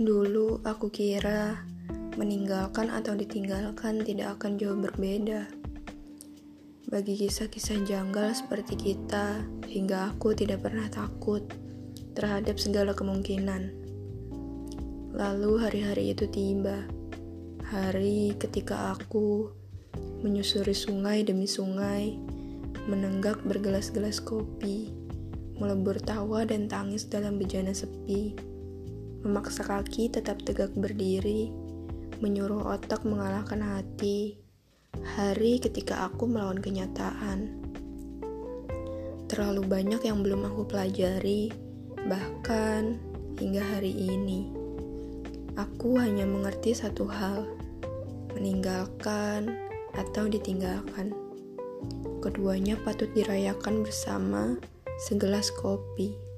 Dulu aku kira meninggalkan atau ditinggalkan tidak akan jauh berbeda. Bagi kisah-kisah janggal seperti kita, hingga aku tidak pernah takut terhadap segala kemungkinan. Lalu hari-hari itu tiba. Hari ketika aku menyusuri sungai demi sungai, menenggak bergelas-gelas kopi, melebur tawa dan tangis dalam bejana sepi memaksa kaki tetap tegak berdiri, menyuruh otak mengalahkan hati. Hari ketika aku melawan kenyataan. Terlalu banyak yang belum aku pelajari, bahkan hingga hari ini. Aku hanya mengerti satu hal, meninggalkan atau ditinggalkan. Keduanya patut dirayakan bersama segelas kopi.